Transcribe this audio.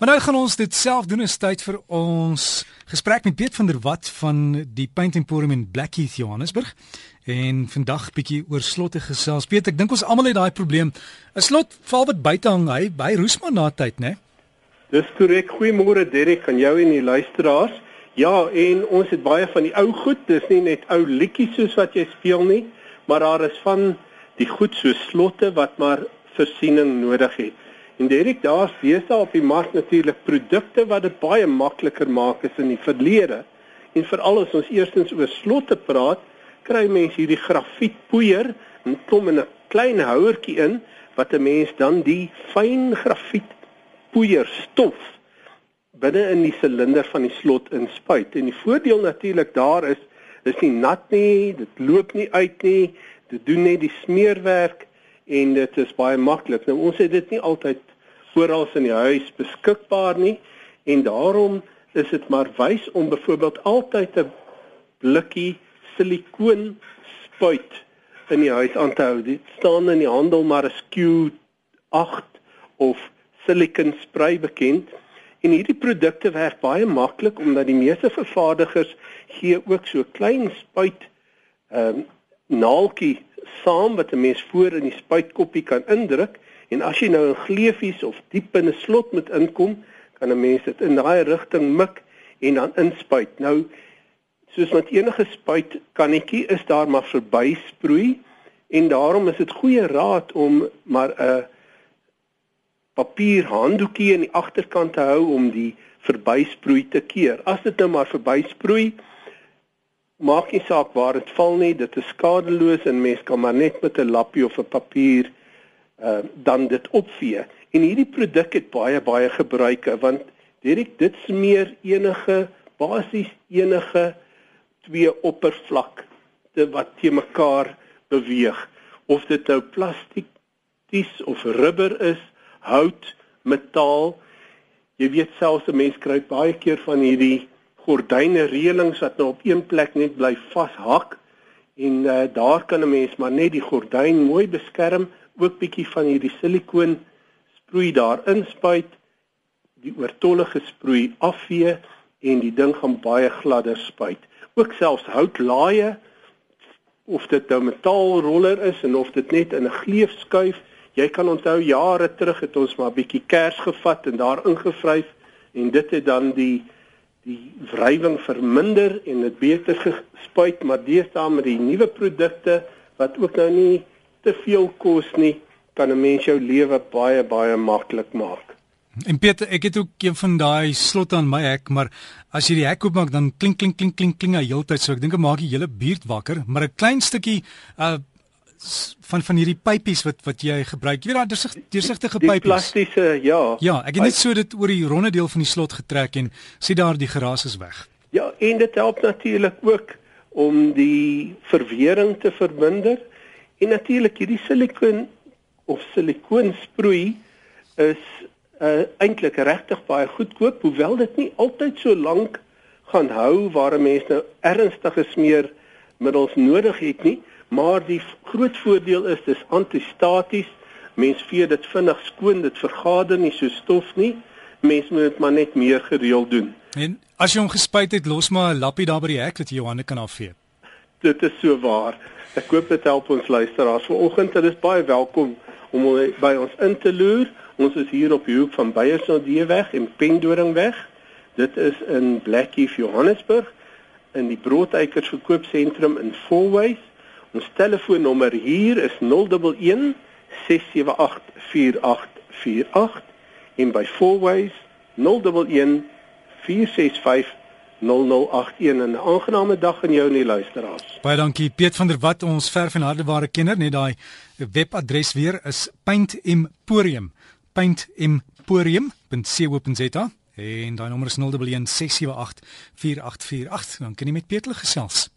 Maar nou gaan ons dit self doen is tyd vir ons gesprek met Piet van der Walt van die Paint Emporium in Blackheath Johannesburg. En vandag bietjie oor slotte gesels. Piet, ek dink ons almal het daai probleem. 'n Slot val wat buite hang, hy by roes maar na tyd, né? Dis korrek. Goeiemôre Derek aan jou en die luisteraars. Ja, en ons het baie van die ou goed. Dis nie net ou liedjies soos wat jy speel nie, maar daar is van die goed so slotte wat maar versiening nodig het. En Derek, daar's besig op die mark natuurlik produkte wat dit baie makliker maak as in die verlede. En veral as ons eerstens oor slotte praat, kry mense hierdie grafietpoeier en kom in 'n klein houertjie in wat 'n mens dan die fyn grafietpoeier stof binne in die silinder van die slot inspuit. En die voordeel natuurlik daar is, dis nie nat nie, dit loop nie uit nie, dit doen net die smeerwerk en dit is baie maklik. Nou ons het dit nie altyd oral in die huis beskikbaar nie en daarom is dit maar wys om byvoorbeeld altyd 'n blikkie silikoon spuit in die huis aan te hou. Dit staan in die handel maar as Q8 of silicon spray bekend. En hierdie produkte werk baie maklik omdat die meeste vervaardigers gee ook so klein spuit ehm um, naaltjie saam wat 'n mens voor in die spuitkoppie kan indruk en as jy nou in gleefies of diep in 'n slot moet inkom, kan 'n mens dit in daai rigting mik en dan inspuit. Nou soos met enige spuitkannetjie is daar maar verby sproei en daarom is dit goeie raad om maar 'n papier handdoekie aan die agterkant te hou om die verbysproei te keer. As dit nou maar verbysproei, maak nie saak waar dit val nie, dit is skadeloos en mens kan maar net met 'n lappie of 'n papier uh dan dit opvee. En hierdie produk het baie baie gebruike want direk dit smeer enige basies enige twee oppervlakte wat te mekaar beweeg of dit nou plastiek ties of rubber is, hout, metaal. Jy weet selfs 'n mens kry baie keer van hierdie gordyne reëlings wat nou op een plek net bly vashak en uh, daar kan 'n mens maar net die gordyn mooi beskerm, ook bietjie van hierdie silikoon sproei daar inspuit, die oortollige sproei afvee en die ding gaan baie gladder spuit. Ook selfs houtlaaie of dit nou metaalroller is en of dit net in 'n gleuf skuif. Jy kan onthou jare terug het ons maar bietjie kers gevat en daar ingevryf en dit het dan die die wrywing verminder en dit beter gespuit maar deesdae met die nuwe produkte wat ook nou nie te veel kos nie kan 'n mens jou lewe baie baie maklik maak. En Pieter, ek het ook een van daai slotte aan my hek, maar as jy die hek oopmaak dan klink klink klink klink klink hy heeltyd so ek dink dit maak die hele buurt wakker, maar 'n klein stukkie uh van van hierdie pypies wat wat jy gebruik. Jy weet daar deursigtige deursigtige pypies. Plastiese, ja. Ja, ek het net so dit oor die ronde deel van die slot getrek en sien daar die geraas is weg. Ja, en dit help natuurlik ook om die verwering te verminder. En natuurlik hierdie silikoon of silikoonsproei is uh eintlik regtig baie goedkoop, hoewel dit nie altyd so lank gaan hou waar 'n mens nou ernstige smeermiddels nodig het nie. Maar die groot voordeel is dis antistaties. Mens vee dit vinnig skoon, dit vergader nie so stof nie. Mens moet dit maar net meer gereeld doen. En as jy hom gespuit het, los maar 'n lappie daar by die hek dat jy jou hande kan afvee. Dit is so waar. Ek hoop dit help ons luisteraars. Vanoggend is baie welkom om by ons in te loer. Ons is hier op die hoek van Beyersnodeweg en Pendoringweg. Dit is in Blackheath, Johannesburg in die Broodeikers verkoopsentrum in Fourways. Ons telefoonnommer hier is 011 678 4848 en by Fourways 011 465 0081 en 'n aangename dag aan jou en die luisteraars. Baie dankie Piet van der Walt ons verf en hardeware kenner net daai webadres weer is Paint Emporium paintemporium.co.za en daai nommer is 011 678 4848 dan kan jy met Piet gesels.